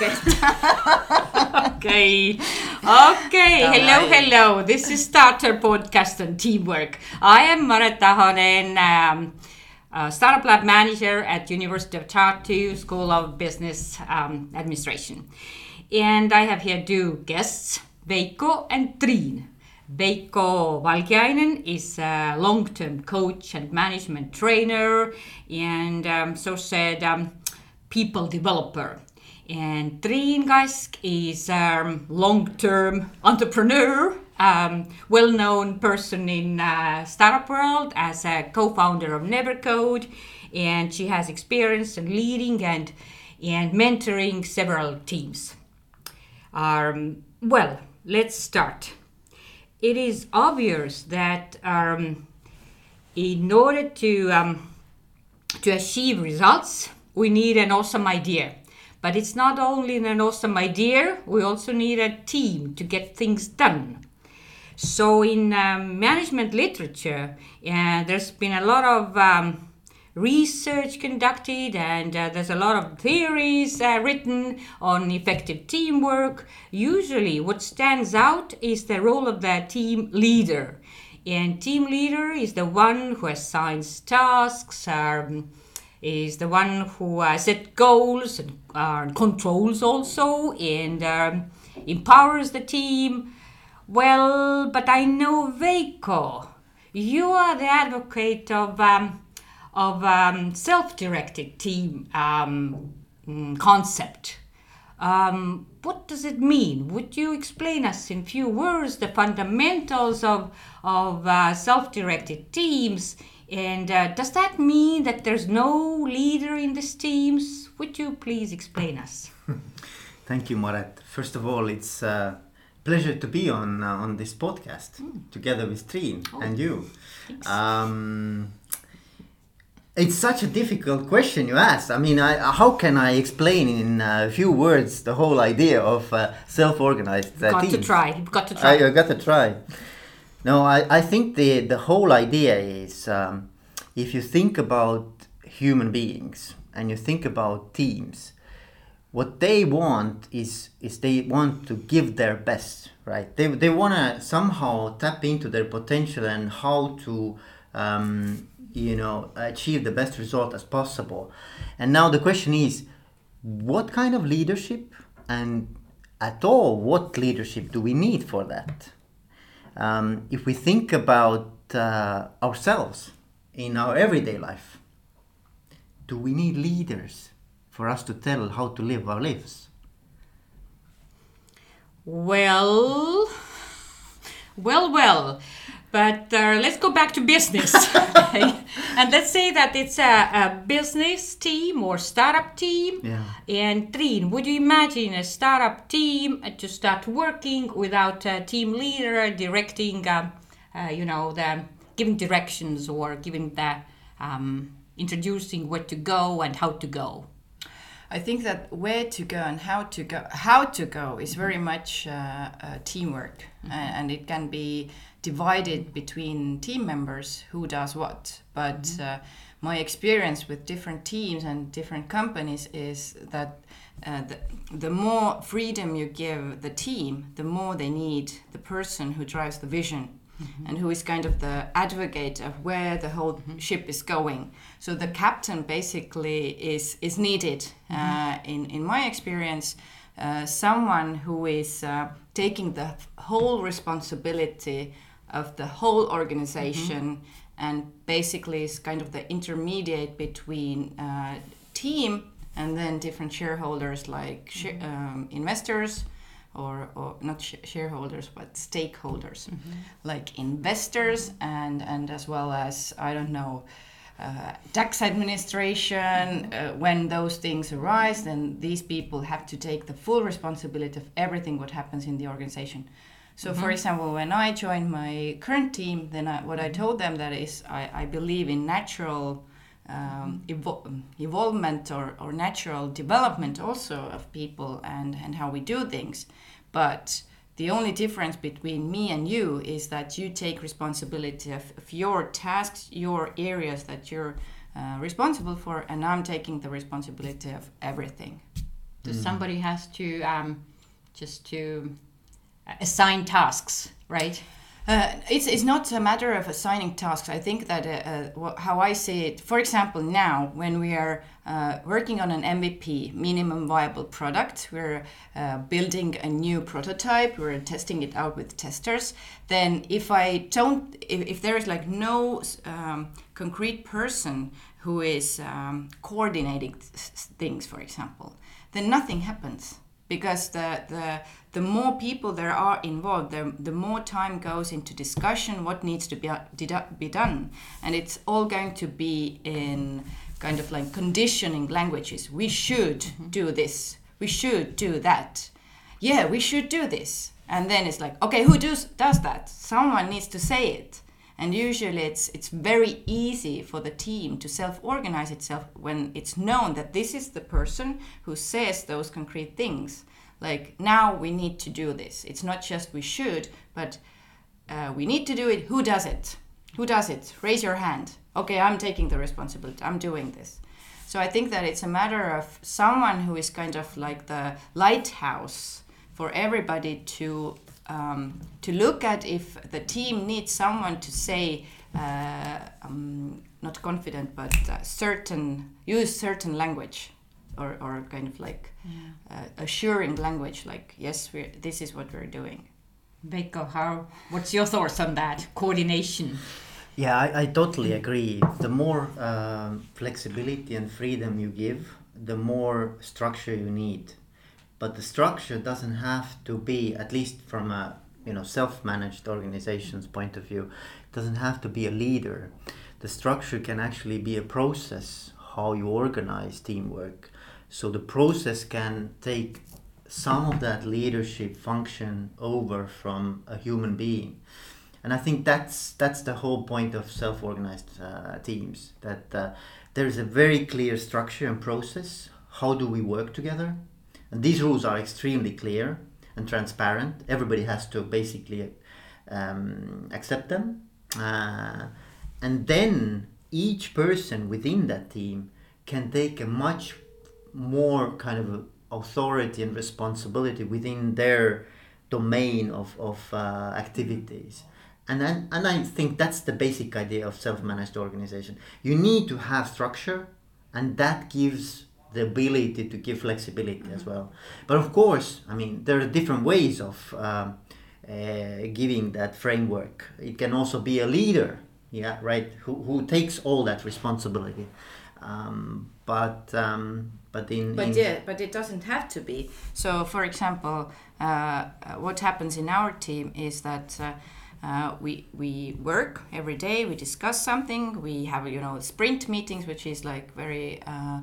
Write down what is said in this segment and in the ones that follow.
Okay. okay. Hello, hello. This is Starter Podcast on Teamwork. I am Maret Ahonen, um, uh, Startup Lab Manager at University of Tartu School of Business um, Administration. And I have here two guests, Veikko and Triin. Veikko Valkeainen is a long-term coach and management trainer and um, so said um, people developer. And Triin Kask is a um, long-term entrepreneur, um, well-known person in uh, startup world as a co-founder of Nevercode, and she has experience in leading and and mentoring several teams. Um, well, let's start. It is obvious that um, in order to um, to achieve results, we need an awesome idea. But it's not only an awesome idea, we also need a team to get things done. So, in um, management literature, uh, there's been a lot of um, research conducted, and uh, there's a lot of theories uh, written on effective teamwork. Usually, what stands out is the role of the team leader. And team leader is the one who assigns tasks, um, is the one who uh, set goals and uh, controls also and um, empowers the team. Well, but I know Veikko, you are the advocate of um, of um, self-directed team um, mm, concept. Um, what does it mean? Would you explain us in few words the fundamentals of of uh, self-directed teams and uh, does that mean that there's no leader in these teams? Would you please explain us? Thank you, Maret. First of all, it's a pleasure to be on uh, on this podcast mm. together with Triin oh, and you. Um, it's such a difficult question you ask. I mean, I, how can I explain in a few words the whole idea of uh, self-organized uh, got teams? to try. You've got to try. I, I got to try. No, I, I think the, the whole idea is um, if you think about human beings and you think about teams, what they want is is they want to give their best, right? They, they want to somehow tap into their potential and how to um, you know achieve the best result as possible. And now the question is, what kind of leadership and at all what leadership do we need for that? Um, if we think about uh, ourselves in our everyday life, do we need leaders for us to tell how to live our lives? Well, well, well. But uh, let's go back to business. and let's say that it's a, a, business team or startup team. Yeah. And Triin, would you imagine a startup team to start working without a team leader directing, uh, uh, you know, the giving directions or giving the um, introducing where to go and how to go? I think that where to go and how to go, how to go is very much uh, uh, teamwork, mm-hmm. and it can be divided between team members who does what. But mm-hmm. uh, my experience with different teams and different companies is that uh, the, the more freedom you give the team, the more they need the person who drives the vision. Mm-hmm. And who is kind of the advocate of where the whole mm-hmm. ship is going? So the captain basically is is needed. Uh, mm-hmm. in in my experience, uh, someone who is uh, taking the whole responsibility of the whole organization mm-hmm. and basically is kind of the intermediate between uh, team and then different shareholders like sh- mm-hmm. um, investors or, or not sh- shareholders but stakeholders mm-hmm. like investors and and as well as i don't know uh, tax administration, uh, when those things arise, then these people have to take the full responsibility of everything what happens in the organization. So, mm-hmm. for example, when I joined my current team, then I, what I told them that is I, I believe in natural um, evo- evolvement or, or natural development also of people and, and how we do things. But the only difference between me and you is that you take responsibility of, of your tasks, your areas that you're uh, responsible for, and I'm taking the responsibility of everything. So somebody has to um, just to assign tasks, right? Uh, it's, it's not a matter of assigning tasks. I think that uh, uh, how I see it, for example, now when we are uh, working on an MVP, minimum viable product, we're uh, building a new prototype, we're testing it out with testers. Then, if I don't, if, if there is like no um, concrete person who is um, coordinating th- things, for example, then nothing happens because the, the the more people there are involved the, the more time goes into discussion what needs to be, be done. And it's all going to be in kind of like conditioning languages. We should mm-hmm. do this. We should do that. Yeah we should do this. And then it's like okay who does does that? Someone needs to say it and usually it's it's very easy for the team to self-organize itself when it's known that this is the person who says those concrete things. Like now we need to do this. It's not just we should but uh, we need to do it. Who does it? Who does it? Raise your hand. Okay i'm taking the responsibility. I'm doing this. So i think that it's a matter of someone who is kind of like the lighthouse for everybody to um, to look at if the team needs someone to say uh, um, not confident but uh, certain use certain language or, or kind of like uh, assuring language like yes we this is what we're doing Veikko, how? What's your thoughts on that coordination? Yeah, I, I totally agree. The more um, flexibility and freedom you give, the more structure you need. But the structure doesn't have to be, at least from a you know self-managed organization's point of view, doesn't have to be a leader. The structure can actually be a process how you organize teamwork. So the process can take some of that leadership function over from a human being and I think that's that's the whole point of self-organized uh, teams. That uh, there is a very clear structure and process. How do we work together? And these rules are extremely clear and transparent. Everybody has to basically um, accept them, uh, and then each person within that team can take a much more kind of authority and responsibility within their domain of, of uh, activities and then, and I think that's the basic idea of self-managed organization. You need to have structure, and that gives the ability to give flexibility as well. But of course, I mean, there are different ways of um, uh, giving that framework. It can also be a leader, yeah, right, who, who takes all that responsibility. Um, but um, but in but in, yeah but it doesn't have to be so for example uh, uh, what happens in our team is that uh, uh, we we work every day we discuss something we have you know sprint meetings which is like very uh,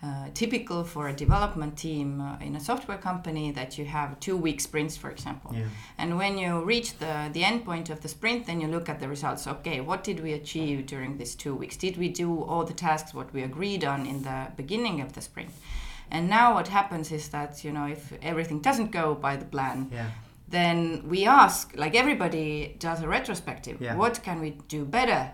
uh, typical for a development team uh, in a software company that you have two week sprints for example Yeah. and when you reach the the end point of the sprint then you look at the results okay what did we achieve during these two weeks did we do all the tasks what we agreed on in the beginning of the sprint and now what happens is that you know if everything doesn't go by the plan yeah. then we ask like everybody does a retrospective Yeah. what can we do better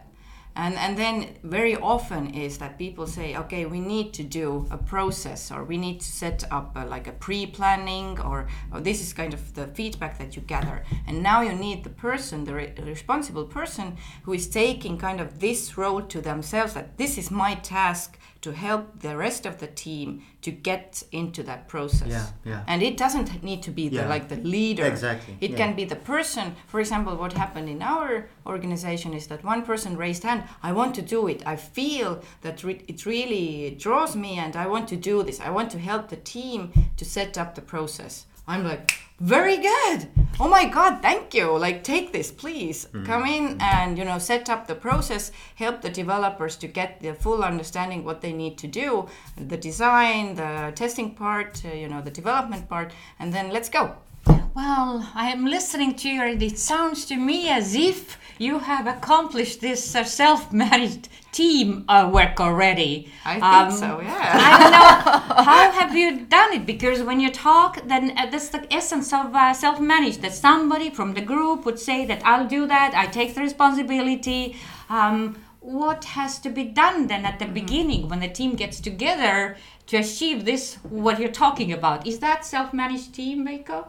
and and then very often is that people say okay we need to do a process or we need to set up a, like a pre-planning or, or this is kind of the feedback that you gather. And now you need the person the, re- responsible person who is taking kind of this role to themselves that this is my task to help the rest of the team to get into that process Yeah, yeah. and it doesn't need to be the Yeah. like the leader Exactly, it yeah. can be the person for example what happened in our organization is that one person raised hand i want to do it i feel that re- it really draws me and i want to do this i want to help the team to set up the process i'm like very good. Oh my god thank you. Like take this please. Come in and you know set up the process help the developers to get the full understanding what they need to do the design the testing part uh, you know the development part and then let's go Well, I am listening to you, and it sounds to me as if you have accomplished this uh, self-managed team uh, work already. I think Um, so, yeah. I don't know how have you done it because when you talk, then uh, that's the essence of uh, self-managed. That somebody from the group would say that I'll do that. I take the responsibility. Um, what has to be done then at the beginning when the team gets together to achieve this what you're talking about is that self-managed team Veikko?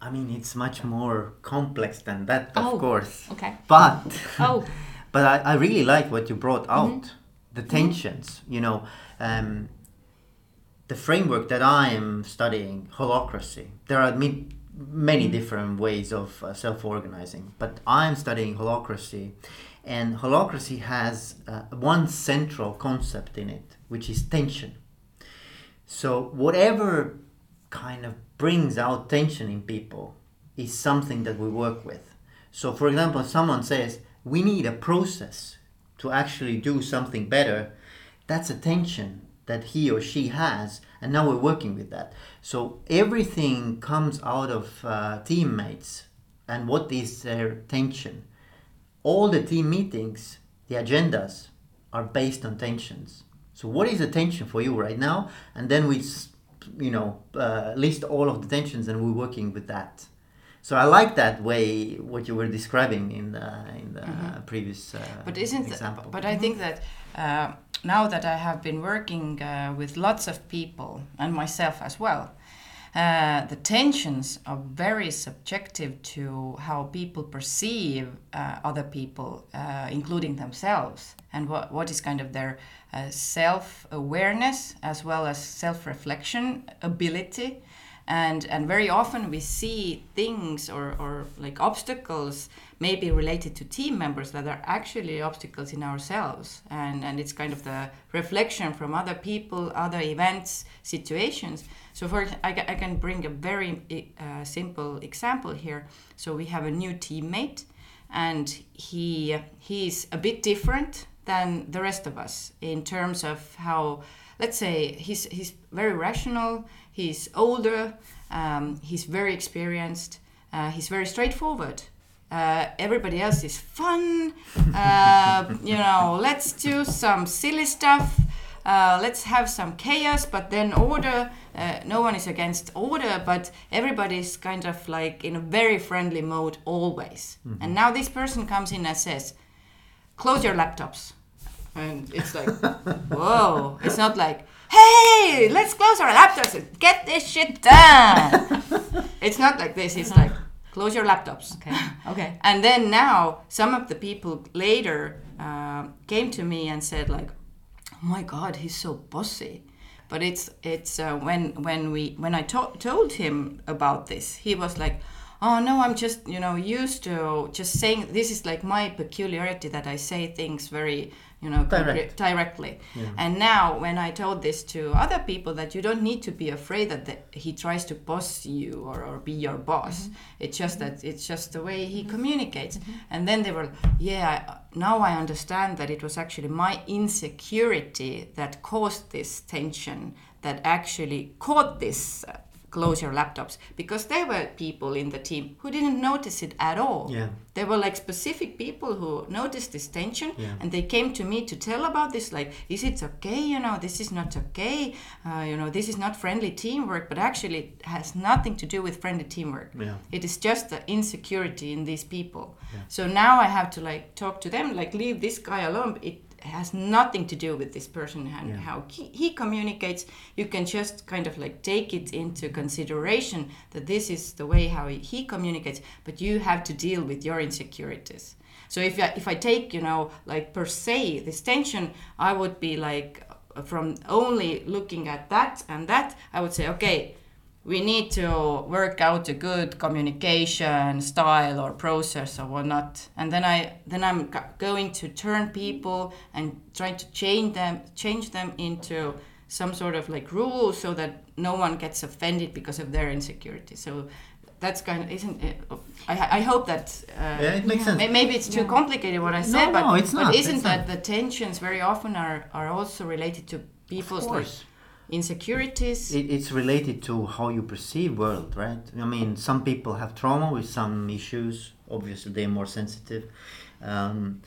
I mean, it's much more complex than that, of Oh, course. okay. But Oh. but I, I really like what you brought out Mm-hmm. the tensions you know um, the framework that i am studying holacracy there are many Mm-hmm. different ways of uh, self-organizing but i'm studying holacracy and holacracy has uh, one central concept in it which is tension so whatever kind of brings out tension in people is something that we work with. So for example, someone says we need a process to actually do something better, that's a tension that he or she has, and now we're working with that. So everything comes out of uh, teammates and what is their tension. All the team meetings, the agendas are based on tensions. So what is the tension for you right now? And then we, you know, uh, list all of the tensions and we're working with that. So I like that way what you were describing in the in the previous uh, Mm-hmm. But isn't example. but I think that uh, now that I have been working uh, with lots of people and myself as well, uh, the tensions are very subjective to how people perceive uh, other people, uh, including themselves, and what, what is kind of their uh, self awareness as well as self reflection ability. And and very often we see things or, or like obstacles maybe related to team members that are actually obstacles in ourselves. And and it's kind of the reflection from other people other events situations. So for I, I can bring a very uh, simple example here. So we have a new teammate and he he's a bit different than the rest of us in terms of how let's say he's he's very rational he's older um, he's very experienced uh, he's very straightforward. Uh, everybody else is fun uh, you know let's do some silly stuff uh, let's have some chaos but then order uh, no one is against order but everybody's kind of like in a very friendly mode always. And now this person comes in and says close your laptops and it's like whoa. It's not like hey let's close our laptops and get this shit done. It's not like this. It's like close your laptops. Okay. Okay. and then now some of the people later uh, came to me and said like oh my god he's so bossy. But it's it's uh, when when we when i to- told him about this he was like oh no i'm just you know used to just saying this is like my peculiarity that i say things very you know Direct. directly. And now when i told this to other people that you don't need to be afraid that the, he tries to boss you or, or be your boss. Mm-hmm. It's just that it's just the way he mm-hmm. communicates. Mm-hmm. And then they were yeah I- now i understand that it was actually my insecurity that caused this tension that actually caught this uh, close your laptops. Because there were people in the team who didn't notice it at all. Yeah. there were like specific people who noticed this tension Yeah. and they came to me to tell about this like is it okay? You know this is not okay. Uh, you know this is not friendly teamwork but actually it has nothing to do with friendly teamwork. Yeah. it is just the insecurity in these people. So now i have to like talk to them like leave this guy alone. It has nothing to do with this person and Yeah. how he, he communicates you can just kind of like take it into consideration that this is the way how he, he communicates but you have to deal with your insecurities so if I, if I take you know like per se this tension i would be like from only looking at that and that i would say okay we need to work out a good communication style or process or whatnot and then i then i'm going to turn people and try to change them change them into some sort of like rule so that no one gets offended because of their insecurity so that's kind of isn't it i, I hope that uh, Yeah, it makes sense. maybe it's too complicated what i said No, but, no, it's but isn't it's that not. the tensions very often are are also related to people's like course. Insecurities It, it's related to how you perceive world, right? I mean, some people have trauma with some issues. Obviously, they're more sensitive, um,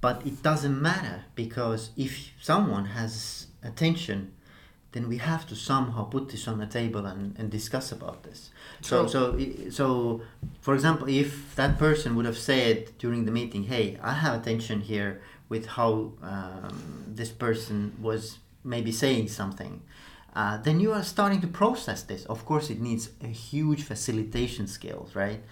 but it doesn't matter because if someone has attention, then we have to somehow put this on the table and, and discuss about this. So, True. so, so, for example, if that person would have said during the meeting, "Hey, I have attention here with how um, this person was maybe saying something, uh, then you are starting to process this. Of course, it needs a huge facilitation skills, right?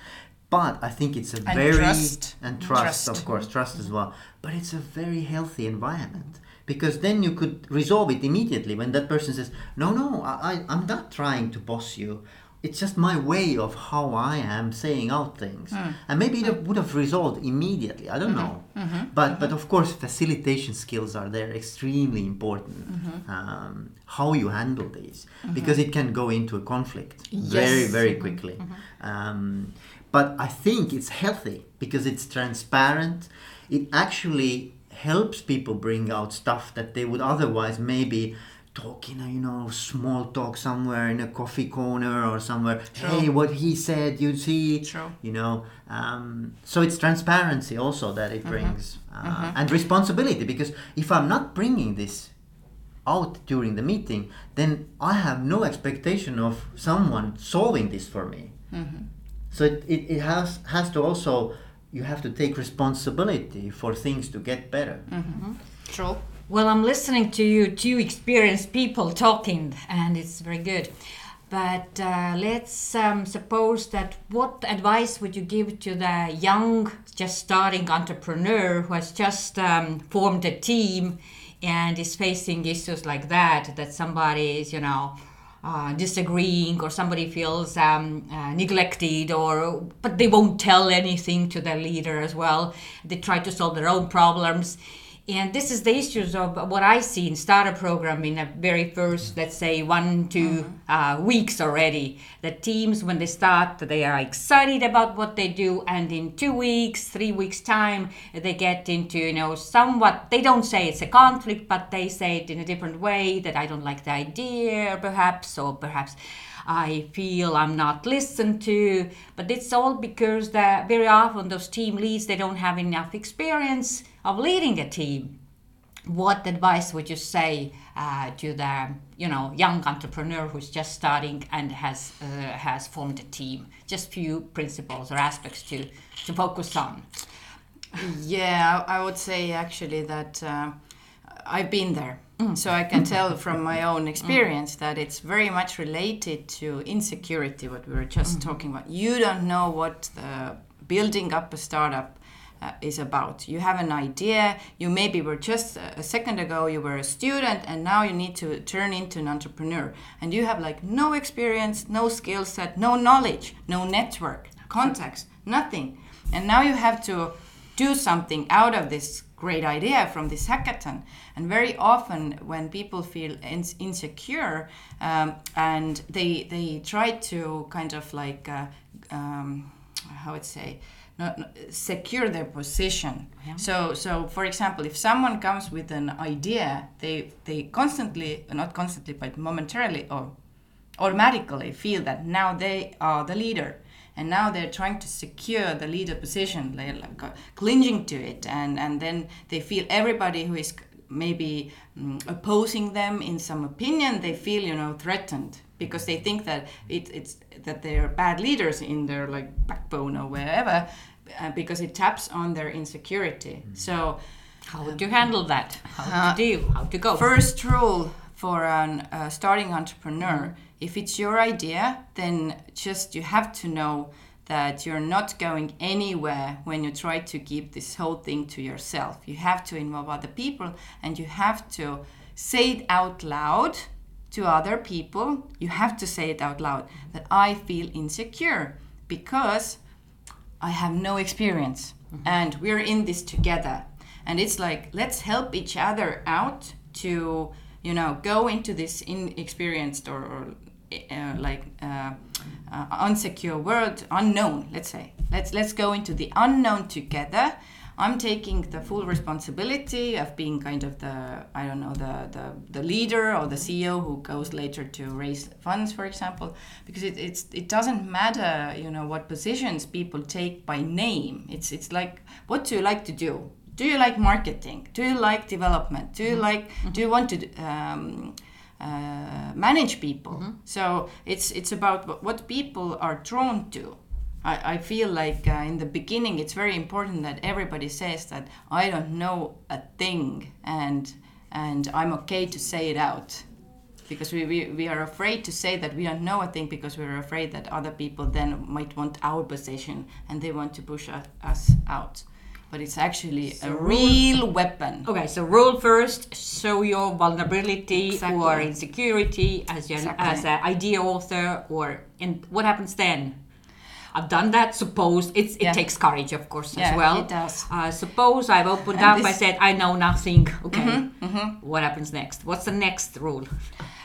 But I think it's a And very trust. and trust, Trust. of course, trust as well. But it's a very healthy environment because then you could resolve it immediately when that person says, "No, no, I, I I'm not trying to boss you. It's just my way of how I am saying out things." Hmm. And maybe it would have resolved immediately. I don't mm-hmm. know. Mm-hmm. But but mm-hmm. of course, facilitation skills are there extremely important. Um, how you handle these because it can go into a conflict very Yes. very quickly. Um, but I think it's healthy because it's transparent. It actually helps people bring out stuff that they would otherwise maybe talk in a you know small talk somewhere in a coffee corner or somewhere. Hey, what he said, you see, True. you know. Um, so it's transparency also that it brings uh, and responsibility because if I'm not bringing this out during the meeting, then I have no expectation of someone solving this for me. So it, it, it has has to also you have to take responsibility for things to get better. True. Well, I'm listening to you, two experienced people talking, and it's very good. But uh, let's um, suppose that what advice would you give to the young, just starting entrepreneur who has just um, formed a team and is facing issues like that? That somebody is, you know, uh, disagreeing or somebody feels um, uh, neglected or but they won't tell anything to their leader as well they try to solve their own problems and this is the issues of what I see in starter program in a very first, let's say, one two uh, weeks already. The teams, when they start, they are excited about what they do, and in two weeks, three weeks time, they get into you know somewhat. They don't say it's a conflict, but they say it in a different way that I don't like the idea, perhaps, or perhaps. I feel I'm not listened to, but it's all because that very often those team leads they don't have enough experience of leading a team. What advice would you say uh, to the you know young entrepreneur who's just starting and has uh, has formed a team? Just few principles or aspects to to focus on. Yeah, I would say actually that uh, I've been there. Mm. So I can tell from my own experience that it's very much related to insecurity, what we were just mm. talking about. You don't know what the building up a startup uh, is about. You have an idea, you maybe were just a a second ago, you were a student, and now you need to turn into an entrepreneur. And you have like no experience, no skill set, no knowledge, no network, contacts, nothing. And now you have to do something out of this great idea from this hackathon. And very often, when people feel ins- insecure um, and they they try to kind of like uh, um, how would say secure their position. So so for example, if someone comes with an idea, they they constantly not constantly but momentarily or automatically feel that now they are the leader and now they're trying to secure the leader position. They're like uh, clinging to it. And and then they feel everybody who is maybe mm, opposing them in some opinion they feel you know threatened. Because they think that it, it's that they're bad leaders in their like backbone or wherever uh, because it taps on their insecurity. So How would you handle that? How to deal How to go? First rule for an uh, starting entrepreneur if it's your idea, then just you have to know that you're not going anywhere when you try to keep this whole thing to yourself. You have to involve other people and you have to say it out loud to other people. You have to say it out loud that I feel insecure because I have no experience mm-hmm. and we're in this together. And it's like, let's help each other out to, you know, go into this inexperienced or, or uh, like uh, uh, unsecure world, unknown, let's say. Let's, let's go into the unknown together. I'm taking the full responsibility of being kind of the, I don't know, the, the, the leader or the CEO who goes later to raise funds, for example, because it, it's, it doesn't matter, you know, what positions people take by name. It's, it's like, what do you like to do? Do you like marketing? Do you like development? Do you like, do you want to um, uh, manage people? So it's, it's about what- what people are drawn to. I, I feel like uh, in the beginning it's very important that everybody says that I don't know a thing and and I'm okay to say it out because we, we, we are afraid to say that we don't know a thing because we're afraid that other people then might want our position and they want to push us, us out but it's actually a real weapon Okay, so rule first, show your vulnerability Exactly. or insecurity as your, Exactly. as an idea author, or and what happens then? I've done that. Suppose it's it Yeah. takes courage, of course, Yeah, as well. it does. Uh, suppose I've opened And up. I Mm-hmm, said I know nothing. Okay, what happens next? What's the next rule?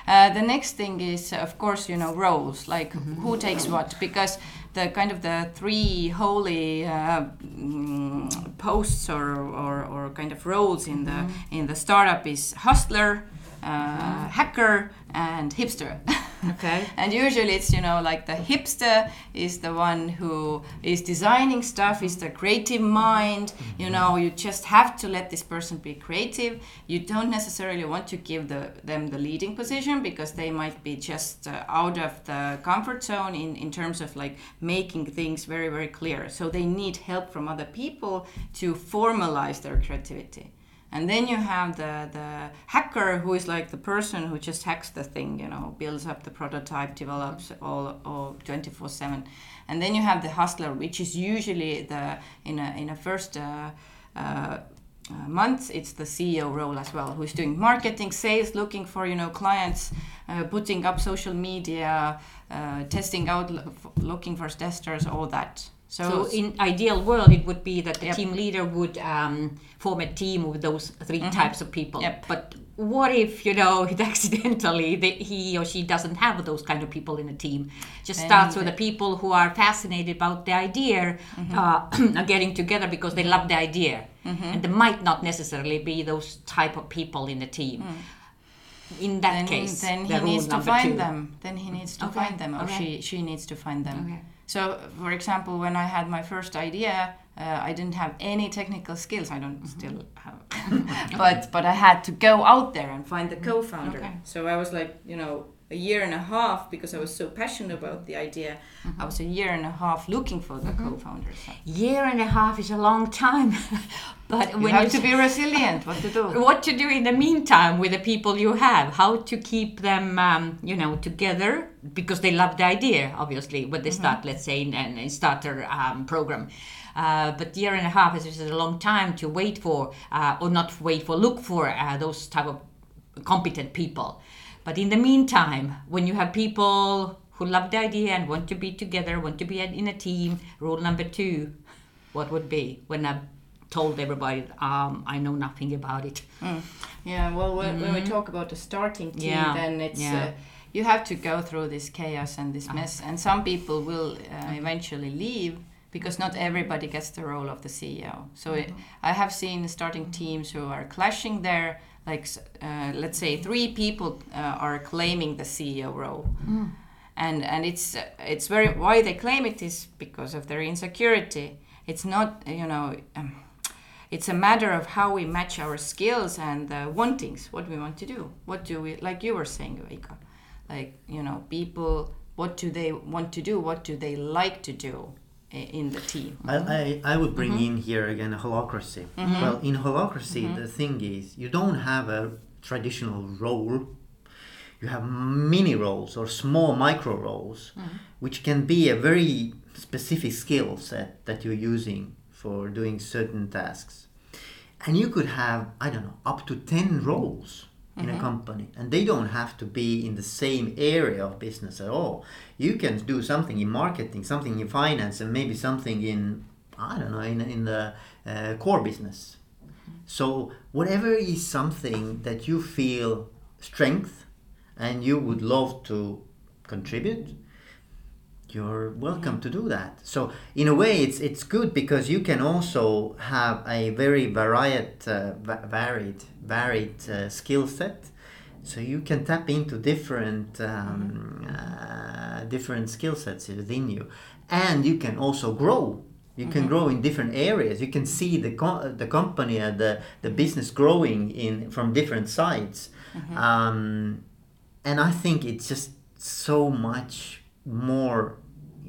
Uh, the next thing is, of course, you know, roles, like Mm-hmm. who takes what, because the kind of the three holy uh, mm, posts or, or, or kind of roles in the Mm-hmm. in the startup is hustler, uh, hacker, and hipster. Okay. and usually it's you know like the hipster is the one who is designing stuff is the creative mind. You know you just have to let this person be creative. You don't necessarily want to give the, them the leading position because they might be just uh, out of the comfort zone in, in terms of like making things very very clear. So they need help from other people to formalize their creativity and then you have the, the hacker who is like the person who just hacks the thing, you know, builds up the prototype, develops all, all 24 7. And then you have the hustler, which is usually the, in a, in a first uh, uh, uh, months, it's the CEO role as well, who's doing marketing, sales, looking for, you know, clients, uh, putting up social media, uh, testing out, looking for testers, all that. So, in ideal world, it would be that the Yep. team leader would um, form a team with those 3 types of people. Mm-hmm. Yep. But what if you know it accidentally the, he or she doesn't have those kind of people in a team? Just Then starts with the- people who are fascinated about the idea, Mm-hmm. uh, are getting together because they love the idea, and there might not necessarily be those type of people in the team. In that then, case, then he needs to find two. them. Then he needs to Okay, find them, or okay. she she needs to find them. Okay. So, for example, when I had my first idea, uh, I didn't have any technical skills. I don't Mm-hmm. still have, but but I had to go out there and find the co-founder. Okay. So I was like, you know, a year and a half because I was so passionate about the idea. Mm-hmm. I was a year and a half looking for the co-founder. So Year and a half is a long time, but you when have you to be resilient. What to do? what to do in the meantime with the people you have how to keep them um, you know together because they love the idea obviously when they start let's say in a starter um, program uh, but year and a half is is a long time to wait for uh, or not wait for look for uh, those type of competent people but in the meantime when you have people who love the idea and want to be together want to be in a team rule number two what would be when i've told everybody um, i know nothing about it Yeah, well, when, when we talk about the starting team, Mm-hmm. Yeah, then it's yeah. uh, you have to go through this chaos and this mess, and some people will uh, eventually leave because not everybody gets the role of the CEO. So it, I have seen starting teams who are clashing there. Like, uh, let's say three people uh, are claiming the CEO role, and and it's it's very why they claim it is because of their insecurity. It's not you know. Um, it's a matter of how we match our skills and uh, wantings what we want to do what do we like you were saying Veikko, like you know people what do they want to do what do they like to do in the team I, I, I would bring Mm-hmm. in here again a holacracy. Well, in holacracy, Mm-hmm. the thing is, you don't have a traditional role. You have mini roles or small micro roles, Mm-hmm. which can be a very specific skill set that you're using for doing certain tasks. And you could have, I don't know, up to 10 roles in a company, and they don't have to be in the same area of business at all. You can do something in marketing, something in finance, and maybe something in, I don't know, in, in the uh, core business. So, whatever is something that you feel strength and you would love to contribute, you're welcome to do that. So in a way, it's it's good because you can also have a very varied, uh, va- varied, varied uh, skill set. So you can tap into different um, uh, different skill sets within you, and you can also grow. You can grow in different areas. You can see the co- the company and the, the business growing in from different sides, um, and I think it's just so much more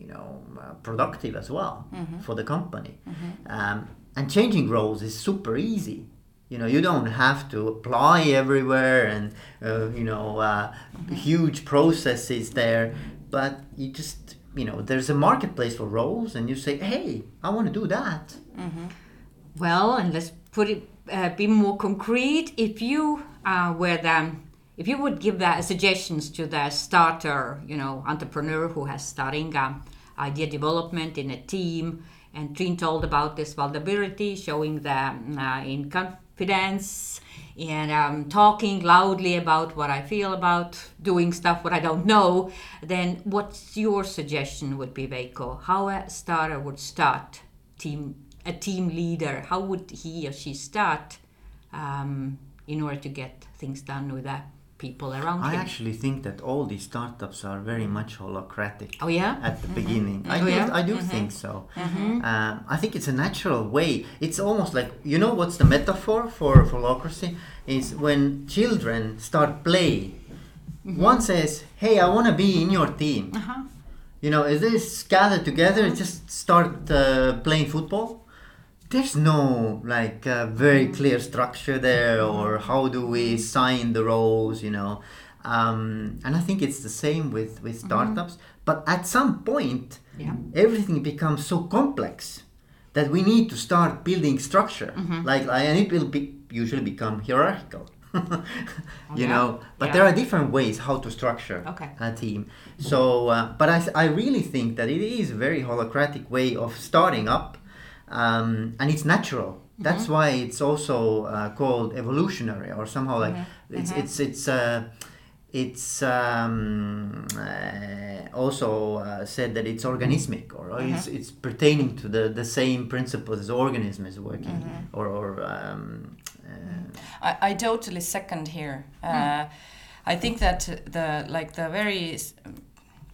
you know uh, productive as well for the company. Um, and changing roles is super easy. You know, you don't have to apply everywhere and uh, you know uh, huge processes there, but you just you know there's a marketplace for roles, and you say, hey, I want to do that. Well, and let's put it uh, be more concrete. If you uh, were the if you would give the suggestions to the starter, you know, entrepreneur who has starting uh, idea development in a team, and Triin told about this vulnerability, showing the uh, in confidence and um, talking loudly about what I feel about doing stuff what I don't know, then what's your suggestion would be, Veikko? How a starter would start team a team leader? How would he or she start um, in order to get things done with the people around I him? actually think that all these startups are very much holacratic. Oh yeah. at the beginning. I Oh, do, yeah? I do think so. Um, I think it's a natural way. It's almost like you know what's the metaphor for holacracy is when children start play. One says, "Hey, I want to be in your team." Uh-huh. You know, is this gather together and just start uh, playing football? There's no like uh, very clear structure there, or how do we sign the roles? You know, um, and I think it's the same with with startups. But at some point, Yeah. everything becomes so complex that we need to start building structure. Like, and it will be usually become hierarchical. you yeah. know, but Yeah. there are different ways how to structure Okay. a team. So, uh, but I, I really think that it is a very holacratic way of starting up, um, and it's natural. That's why it's also uh, called evolutionary, or somehow like it's it's it's uh, it's um, uh, also uh, said that it's organismic, or it's, it's pertaining to the, the same principles as organism is working, or or um, uh, I, I totally second here. Uh, I think that the like the very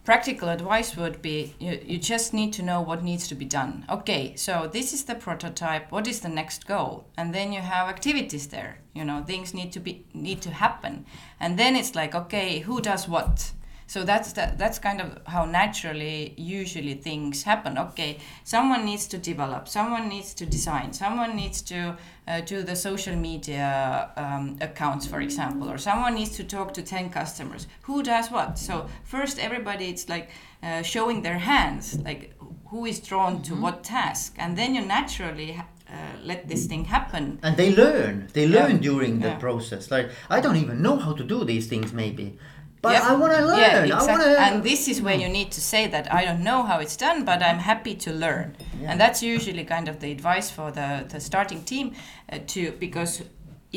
practical advice would be you, you just need to know what needs to be done. Okay, so this is the prototype. What is the next goal? And then you have activities there. You know, things need to be need to happen. And then it's like, okay, who does what? So that's that, that's kind of how naturally usually things happen. Okay, someone needs to develop, someone needs to design, someone needs to uh, do the social media um, accounts, for example, or someone needs to talk to 10 customers. Who does what? So first everybody it's like uh, showing their hands, like who is drawn to what task, and then you naturally ha- uh, let this thing happen. and they learn they Yeah. learn during the Yeah. process like i don't even know how to do these things maybe but Yeah. i want to learn Yeah, i want to And this is where you need to say that I don't know how it's done, but I'm happy to learn. Yeah. And that's usually kind of the advice for the, the starting team uh, to because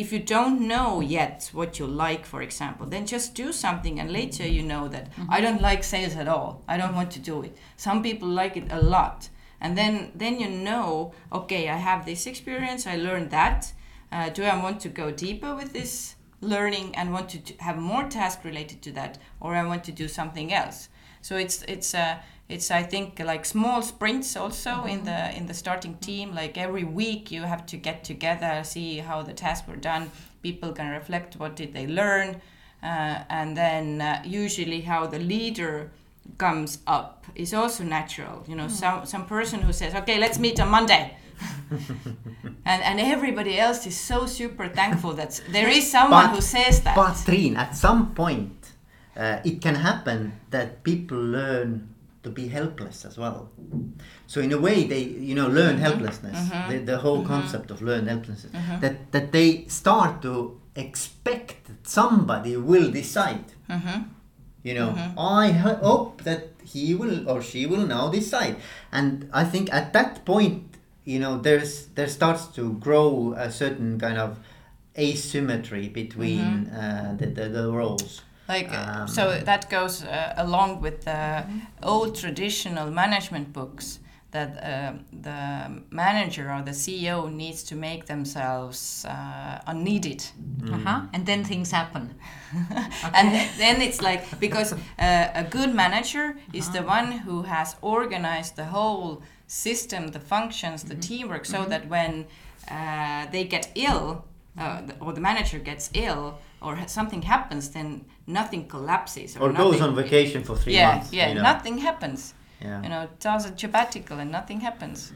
if you don't know yet what you like, for example, then just do something and later you know that I don't like sales at all. I don't want to do it. Some people like it a lot. And then then you know, okay, I have this experience, I learned that. Uh, do I want to go deeper with this learning and want to have more tasks related to that or i want to do something else. So it's it's uh, it's i think like small sprints also in the in the starting team. Like every week you have to get together see how the tasks were done. People can reflect what did they learn uh, and then uh, usually how the leader comes up is also natural you know. Some some person who says okay let's meet on monday and and everybody else is so super thankful that there is someone But- who says that But Triin, at some point, uh, it can happen that people learn to be helpless as well. So in a way, they you know Mm-hmm. learn helplessness. The, the whole concept of learn helplessness. That that they start to expect that somebody will decide. Mm-hmm. You know, I hope that he will or she will now decide. And I think at that point, you know, there's there starts to grow a certain kind of asymmetry between uh, the, the the roles. like uh, Um, so that goes uh, along with the old traditional management books that uh, the manager or the ceo needs to make themselves uh, unneeded Uh-huh. And then things happen. and then it's like because uh, a good manager is the one who has organized the whole system the functions the teamwork so that when uh, they get ill uh, or the manager gets ill or something happens then nothing collapses Or nothing, goes on vacation for three yeah months. yeah you know. nothing happens Yeah. you know does a sabbatical and nothing happens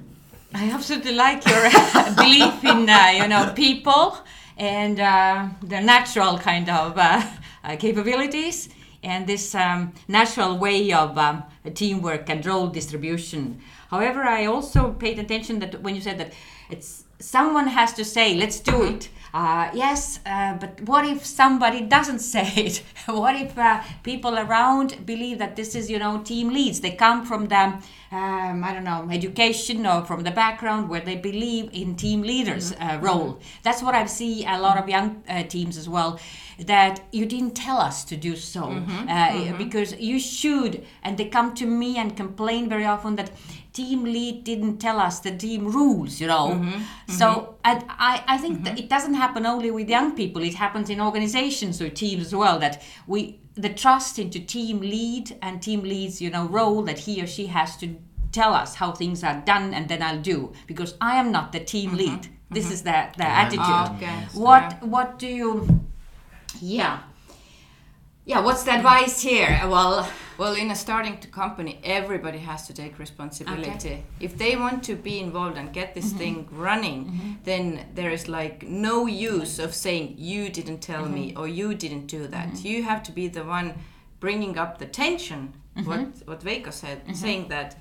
I absolutely like your belief in uh, you know people and uh, their natural kind of uh, uh, capabilities and this um, natural way of um, teamwork and role distribution. However, I also paid attention that when you said that it's someone has to say, "Let's do it." Uh, yes, uh, but what if somebody doesn't say it? what if uh, people around believe that this is, you know, team leads? They come from the, um, I don't know, education or from the background where they believe in team leaders' uh, role. That's what I see a lot of young uh, teams as well. That you didn't tell us to do so mm-hmm, uh, mm-hmm. because you should, and they come to me and complain very often that team lead didn't tell us the team rules you know? Mm-hmm, so and i, I think that it doesn't happen only with young people it happens in organizations or teams as well that we the trust into team lead and team lead's you know role that he or she has to tell us how things are done and then i'll do because i am not the team lead. This is the, the attitude. Okay. what what do you yeah yeah what's the advice here uh, well Well, in a starting to company, everybody has to take responsibility. If they want to be involved and get this mm-hmm. thing running, mm-hmm. then there is like no use of saying you didn't tell me mm-hmm. or you didn't do that. You have to be the one bringing up the tension. What what Veikko said, saying that.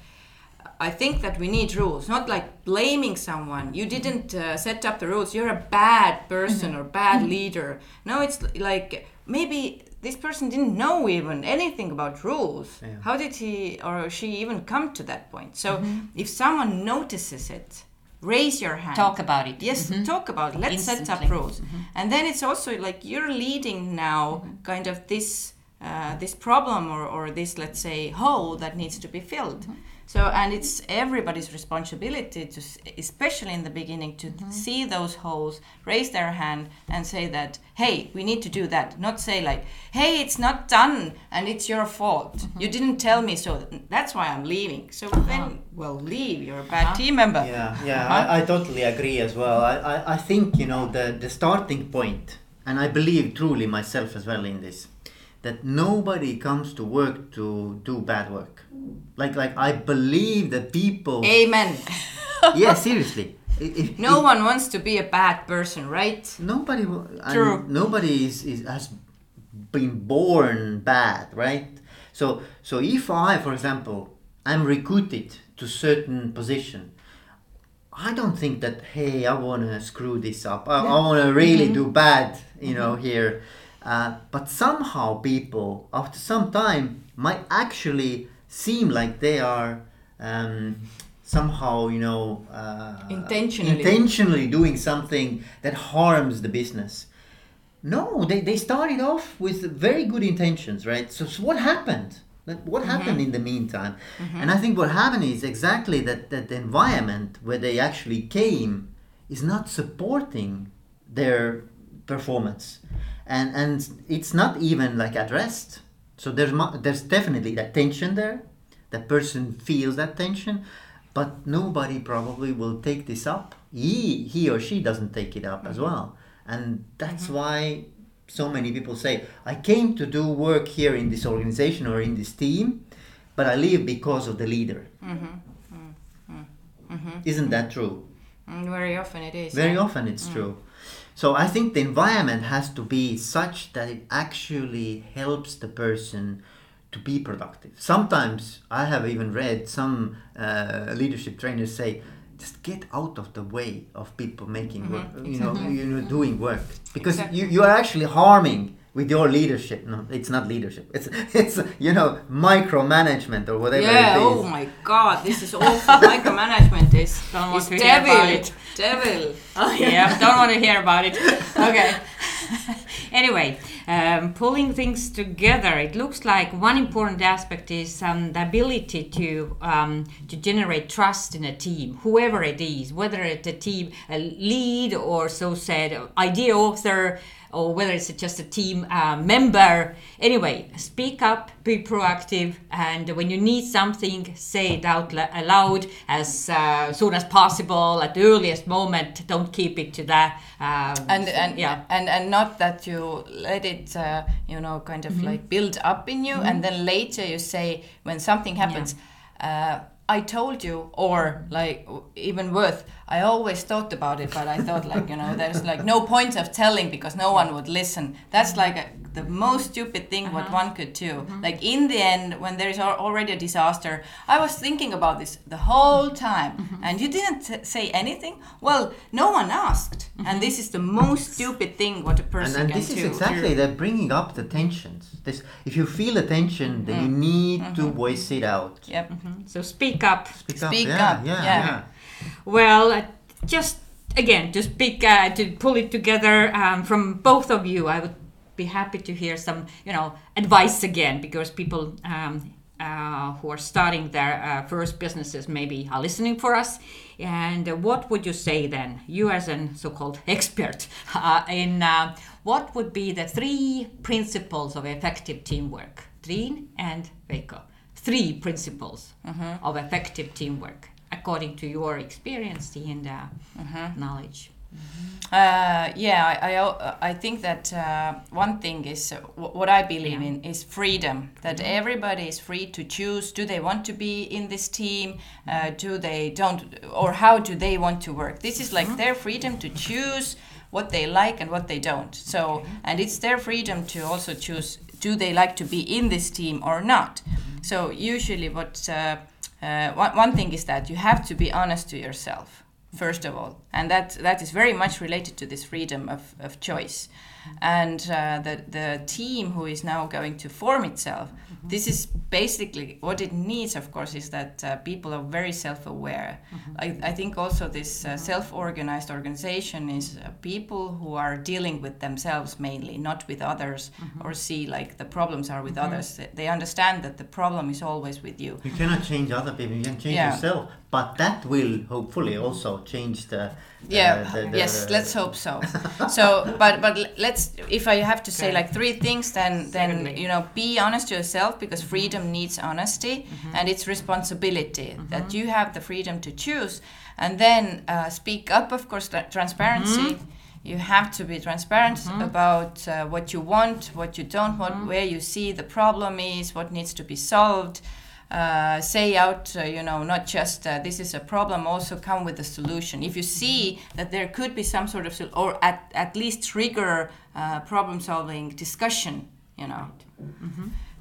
I think that we need rules, not like blaming someone. You didn't uh, set up the rules. You're a bad person mm-hmm. or bad mm-hmm. leader. No, it's like maybe this person didn't know even anything about rules. Yeah. How did he or she even come to that point? So mm-hmm. if someone notices it, raise your hand. talk about it Yes, talk about it. Let's set up Instantly. rules, and then it's also like you're leading now, kind of this uh, this problem or or this let's say hole that needs to be filled. Mm-hmm. So and it's everybody's responsibility to, especially in the beginning, to mm-hmm. see those holes, raise their hand, and say that hey, we need to do that. Not say like hey, it's not done and it's your fault. Mm-hmm. You didn't tell me so. That's why I'm leaving. So uh-huh. then, well, leave. You're a bad uh-huh. team member. Yeah, yeah, Uh-huh. I, I totally agree as well. I, I, I think, you know, the, the starting point, and I believe truly myself as well in this, that nobody comes to work to do bad work. Like, like I believe that people. Amen. yeah, seriously. No one wants to be a bad person, right? Nobody, True. nobody is, is has been born bad, right? So, so if I, for example, I'm recruited to certain position, I don't think that hey, I wanna screw this up. I, I wanna really mm-hmm. do bad, you know, mm-hmm. here. Uh, but somehow people, after some time, might actually seem like they are um, somehow, you know, uh, Intentionally. intentionally doing something that harms the business. No, they, they started off with very good intentions, right? So, so what happened? Like, what happened in the meantime? And I think what happened is exactly that, that the environment where they actually came is not supporting their performance. And, and it's not even like addressed. So there's, there's definitely that tension there. That person feels that tension, but nobody probably will take this up. He, he or she doesn't take it up as mm-hmm. well. And that's mm-hmm. why so many people say, I came to do work here in this organization or in this team, but I leave because of the leader. Mm-hmm. Isn't that true? Mm, very often it is. Very yeah. often it's mm. true. So I think the environment has to be such that it actually helps the person to be productive. Sometimes I have even read some uh, leadership trainers say, just get out of the way of people making work, you know, you know, doing work, because Exactly. you, you are actually harming with your leadership. No, it's not leadership. It's it's you know micromanagement or whatever Yeah, it is. oh my god, this is awful. Micromanagement is, is to hear devil. about it. Yeah, don't want to hear about it. Okay. anyway, um, pulling things together, it looks like one important aspect is um, the ability to um, to generate trust in a team, whoever it is, whether it's a team a lead or so said idea author. Or whether it's just a team uh, member. Anyway, speak up, be proactive, and when you need something, say it out aloud as uh, soon as possible at the earliest moment. Don't keep it to that. Um, and and yeah, and and not that you let it uh, you know kind Mm-hmm. of like build up in you and then later you say when something happens uh, I told you, or like even worth, I always thought about it, but I thought like you know, there's like no point of telling because no one would listen. That's like a, the most stupid thing what uh-huh. one could do. Mm-hmm. Like in the end, when there is already a disaster, I was thinking about this the whole time, mm-hmm. and you didn't t- say anything. Well, no one asked, and mm-hmm. this is the most stupid thing what a and, person and can this do. is exactly that bringing up the tensions this if you feel a tension then you need to voice it out Yep. So speak up. speak, up Speak yeah, up, yeah yeah. yeah Well, uh, just again, just pick uh, to pull it together um, from both of you. I would be happy to hear some, you know, advice again because people um, uh, who are starting their uh, first businesses maybe are listening for us. And uh, what would you say then, you as an so-called expert, uh, in uh, what would be the three principles of effective teamwork? Triin and Veikko. Three principles of effective teamwork according to your experience and uh, knowledge. Uh, yeah, I, I, I think that uh, one thing is uh, wh- what I believe in is freedom. That everybody is free to choose. Do they want to be in this team? Uh, do they don't? Or how do they want to work? This is like their freedom to choose what they like and what they don't. So, and it's their freedom to also choose. Do they like to be in this team or not? So usually, what uh, uh, one, one thing is that you have to be honest to yourself first of all. And that that is very much related to this freedom of, of choice and uh, the the team who is now going to form itself this is basically what it needs of course is that uh, people are very self-aware. I, I think also this uh, self-organized organization is uh, people who are dealing with themselves mainly not with others or see like the problems are with others. They- they understand that the problem is always with you. You cannot change other people you can change Yeah. yourself. But that will hopefully also change the yeah uh, the- the- yes let's hope so so but but let's if i have to say Okay. like three things then then Certainly. you know be honest to yourself because freedom needs honesty Mm-hmm. and it's responsibility that you have the freedom to choose and then uh, speak up of course tra- transparency Mm-hmm. you have to be transparent about uh, what you want what you don't want Mm-hmm. where you see the problem is what needs to be solved uh, say out, uh, you know, not just uh, this is a problem, also come with a solution. If you see that there could be some sort of, sol- or at, at least trigger uh, problem solving discussion, you know.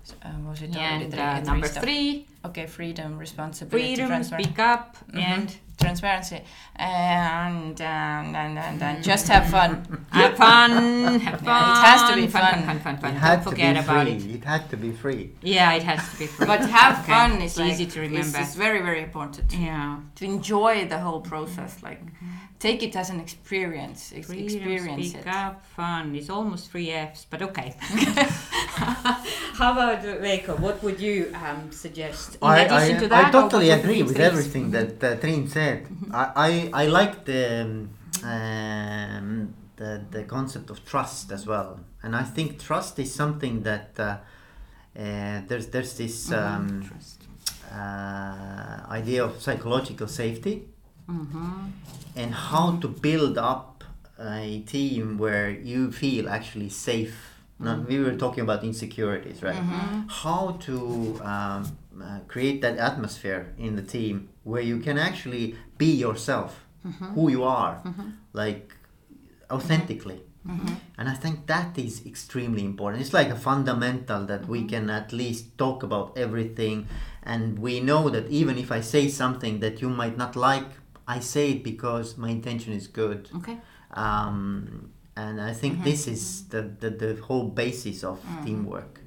So, uh, was it already And three- uh, three number stuff? three, Okay, freedom, responsibility, freedom, transparency. speak up, Mhm. and transparency, and, and, and, and, and just have fun. have fun. Have fun. Yeah, it has to be fun. fun. Fun, fun, fun, fun. it had Don't to forget be about free it. it had to be free Yeah, it has to be free. But have Okay. fun is like, easy to is- remember. is very, very important. yeah. to enjoy the whole process like take it as an experience ex- Freedom, experience speak it up, fun. It's almost three F's, but okay. How about uh, Veikko? What would you um, suggest in I, addition I, to that? I totally agree with threes? everything that uh, Triin said. I, I, I like the, um, um, the the concept of trust as well, and I think trust is something that uh, uh, there's there's this um, Trust. uh, idea of psychological safety Mm-hmm. and how to build up a team where you feel actually safe. Now, we were talking about insecurities, right? How to um, uh, create that atmosphere in the team where you can actually be yourself, mm-hmm. who you are, mm-hmm. like authentically. Mm-hmm. And I think that is extremely important. It's like a fundamental that we can at least talk about everything. And we know that even if I say something that you might not like, I say it because my intention is good. Okay. Um, and I think this is the, the, the whole basis of teamwork.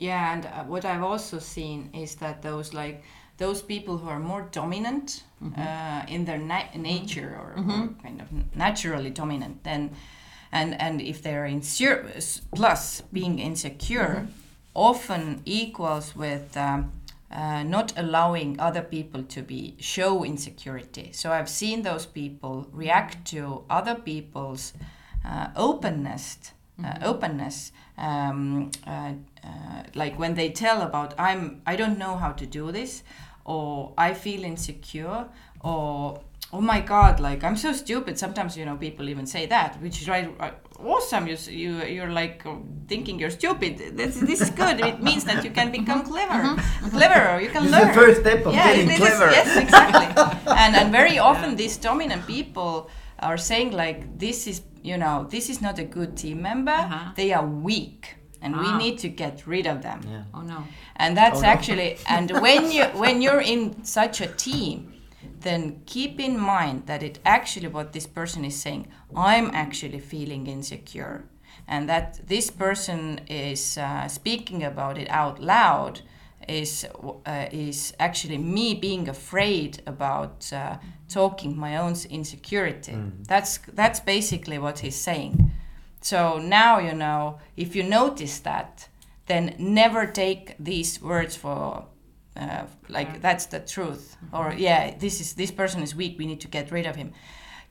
Yeah and uh, what i've also seen is that those like those people who are more dominant uh, in their na- nature or, or kind of naturally dominant then and and if they're insecure plus being insecure often equals with um, uh, not allowing other people to be show insecurity. So I've seen those people react to other people's uh, openness, uh, openness, um, uh, uh, like when they tell about I'm I don't know how to do this, or I feel insecure, or oh my god like i'm so stupid sometimes you know people even say that which is right right- awesome. you, you you're like uh, thinking you're stupid. This this is good. It means that you can become clever, cleverer. You can This is the learn. first step of getting clever. Is, yes, exactly. and and very often these dominant people are saying like this is you know this is not a good team member. Uh-huh. They are weak, and we Ah. need to get rid of them Yeah. Oh no. and that's Oh, no. actually and when you when you're in such a team then keep in mind that it actually what this person is saying i'm actually feeling insecure and that this person is uh, speaking about it out loud is uh, is actually me being afraid about uh, talking my own insecurity. That's that's basically what he's saying. So now you know if you notice that then never take these words for uh, like that's the truth. Or yeah this is this person is weak we need to get rid of him.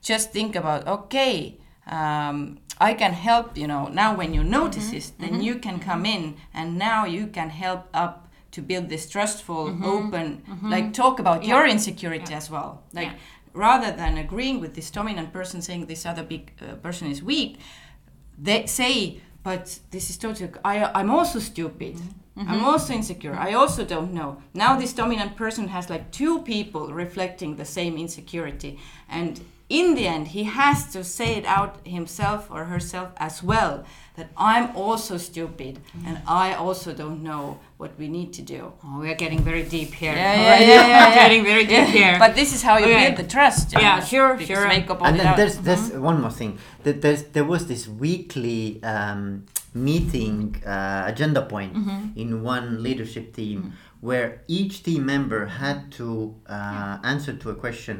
Just think about okay um, i can help you know now when you notice this then you can come in and now you can help up to build this trustful mm-hmm. open mm-hmm. like talk about your insecurity as well. Like Yeah. rather than agreeing with this dominant person saying this other big uh, person is weak they say but this is totally I, i'm also stupid. Mm-hmm. I'm also insecure. I also don't know. Now this dominant person has like two people reflecting the same insecurity and in the end he has to say it out himself or herself as well that i'm also stupid and i also don't know what we need to do Oh, we are getting very deep here. Yeah, All yeah, right. yeah, yeah, yeah. getting very deep here. but this is how you Okay. build the trust you Yeah, know, sure, because sure. Veikko and pointed then out. there's there's one more thing that there's there was this weekly um, meeting uh, agenda point in one leadership team where each team member had to uh, answer to a question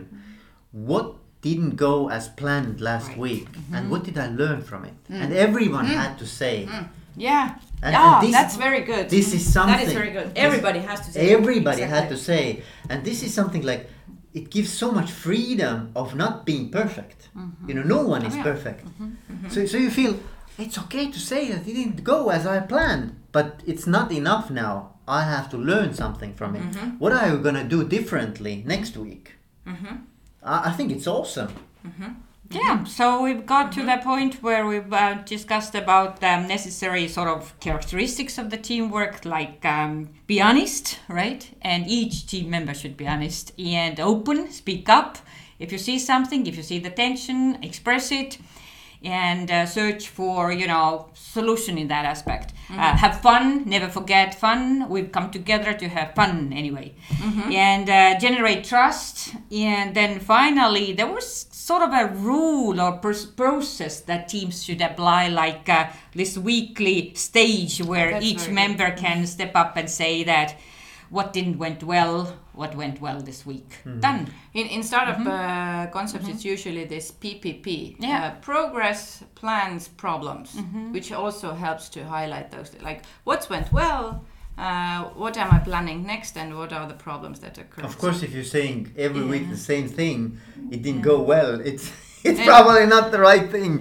what didn't go as planned last Right. week. And mm-hmm. what did i learn from it? Mm. And everyone mm. had to say mm. Yeah. And- yeah, and oh, this- that's very good. this is something That is very good. this- Everybody has to say. everybody had to say and this is something like it gives so much freedom of not being perfect. Mm-hmm. You know no one oh, is Oh, yeah. perfect. So, so you feel it's okay to say that it didn't go as i planned but it's not enough now. I have to learn something from it. What are you going to do differently next week I, I think it's awesome Yeah, so we've got to the point where we've uh, discussed about um, necessary sort of characteristics of the teamwork, like um, be honest, right? And each team member should be honest and open, speak up. If you see something, if you see the tension, express it and uh, search for you know solution in that aspect. Uh, have fun never forget fun. We've come together to have fun anyway. And uh, generate trust. And then finally there was sort of a rule or pers- process that teams should apply like uh, this weekly stage where That's each very good. member can step up and say that what didn't went well what went well this week done In, in startup uh, concepts, it's usually this PPP, Mm-hmm. Yeah. Mm-hmm. uh, progress, plans, problems, which also helps to highlight those. Like, what's went well, uh, what am I planning next, and what are the problems that occur. of course if you're saying every week the same thing it didn't go well it's it's And- probably not the right thing.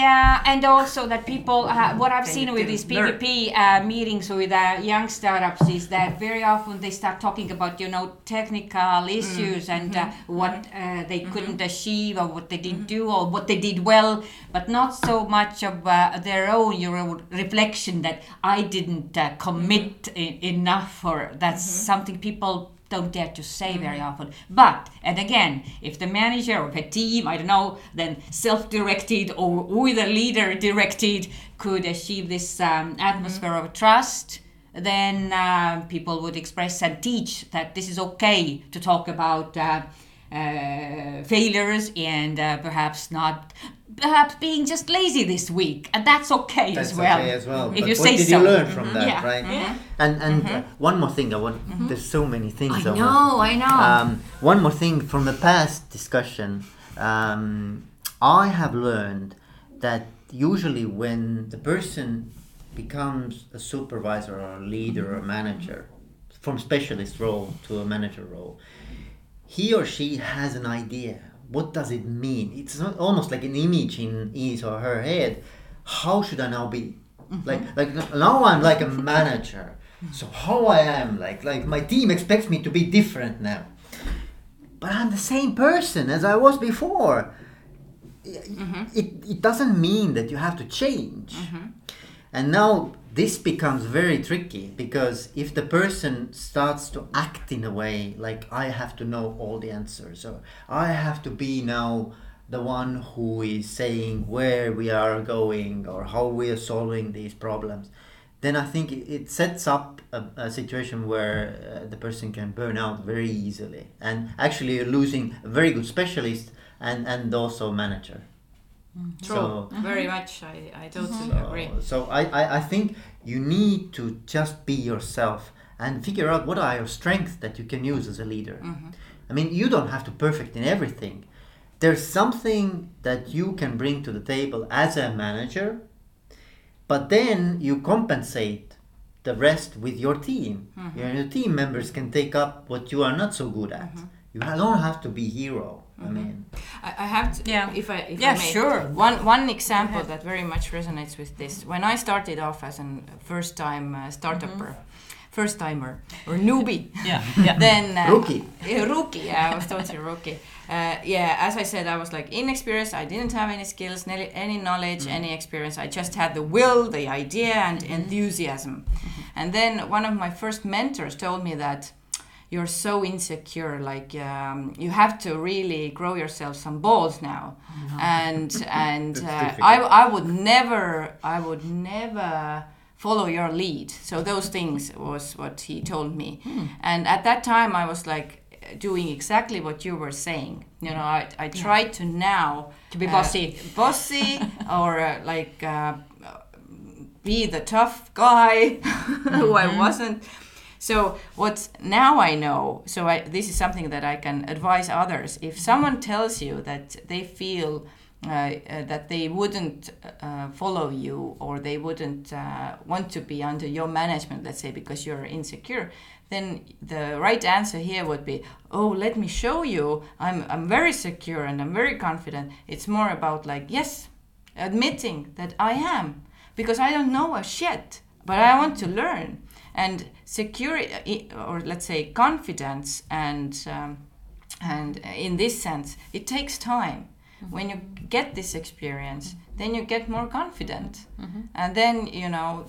Yeah, and also that people, uh, what I've seen with these PPP uh, meetings with uh, young startups is that very often they start talking about, you know, technical issues and uh, what uh, they couldn't achieve or what they didn't do or what they did well, but not so much of uh, their own, your own reflection that I didn't uh, commit e- enough or that's something people don't dare to say very often. But, and again, if the manager or the team, I don't know, then self directed or with a leader directed could achieve this um, atmosphere of trust, then uh, people would express and teach that this is okay to talk about. Uh, uh, failures and uh, perhaps not perhaps being just lazy this week and that's okay That's as well okay as well. if But you what say did so you learn from that, Yeah. right? Mhm. And and uh, one more thing I want. There's so many things I I want. know I know Um, one more thing from the past discussion. Um, I have learned that usually when the person becomes a supervisor or a leader or a manager, from specialist role to a manager role, he or she has an idea. What does it mean? It's not almost like an image in his or her head. How should I now be? Mm-hmm. Like like now I'm like a manager. So how I am like like my team expects me to be different now. But I'm the same person as I was before. Mm-hmm. it, it doesn't mean that you have to change. Mm-hmm. And now this becomes very tricky because if the person starts to act in a way like I have to know all the answers or I have to be now the one who is saying where we are going or how we are solving these problems, then I think it, sets up a, a situation where uh, the person can burn out very easily and actually you're losing a very good specialist and, and also manager. Mm-hmm. True. So- Very much. I, I totally mm-hmm. so, agree. so I, I, I think you need to just be yourself and figure out what are your strengths that you can use as a leader. I mean, you don't have to perfect in everything. There's something that you can bring to the table as a manager, but then you compensate the rest with your team. Your, your team members can take up what you are not so good at. You don't have to be hero. I mean, I, I have to. Yeah. If I if Yeah, I may. sure. One one example that very much resonates with this. When I started off as a first time uh, startupper, first timer or newbie. Yeah, yeah. then uh, Rookie. yeah, rookie. Yeah, I was totally rookie. Uh, yeah, as I said, I was like inexperienced. I didn't have any skills, any, any knowledge, any experience. I just had the will, the idea, and enthusiasm. And then one of my first mentors told me that you're so insecure. Like um, you have to really grow yourself some balls now. And and uh. I I would never I would never follow your lead. So those things was what he told me. And at that time I was like doing exactly what you were saying. You know, I, I tried to now To be uh, bossy. bossy or uh, like uh, be the tough guy who I wasn't. So what now I know. So I, this is something that I can advise others. If someone tells you that they feel uh, uh, that they wouldn't uh, follow you or they wouldn't uh, want to be under your management, let's say because you're insecure, then the right answer here would be, oh, let me show you. I'm I'm very secure and I'm very confident. It's more about like yes, admitting that I am because I don't know a shit, but I want to learn. And security, or let's say confidence, and um, and in this sense, it takes time. Mm-hmm. When you get this experience, mm-hmm. then you get more confident, mm-hmm. and then you know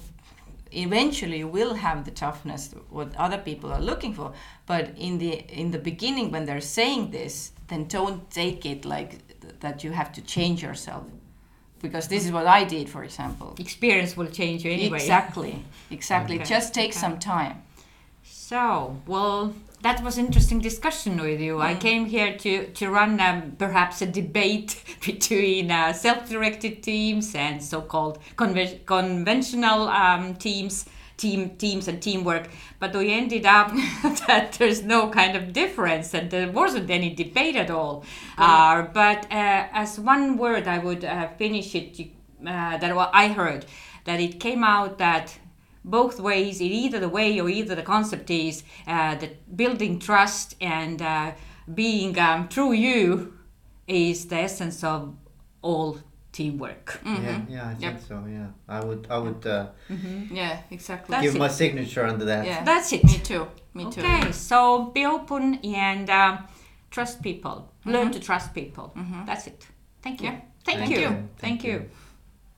eventually you will have the toughness what other people are looking for. But in the in the beginning when they're saying this then don't take it like that you have to change yourself because this is what i did for example Experience will change you anyway. exactly exactly Okay, just take okay. some time So, well, that was interesting discussion with you. I came here to, to run um, perhaps a debate between uh, self-directed teams and so-called conven- conventional um, teams, team teams and teamwork. But we ended up that there's no kind of difference and there wasn't any debate at all. Uh, but uh, as one word, I would uh, finish it. Uh, that what I heard that it came out that both ways in either the way or either the concept is uh, that building trust and uh, being um, true you is the essence of all teamwork yeah, yeah, I think Yep. so. Yeah, I would, I would uh, yeah exactly That's give it. my signature under that. yeah that's it me too me too okay so be open and um, trust people learn to trust people that's it thank you Yeah. thank, Thank you. you. thank Thank you you.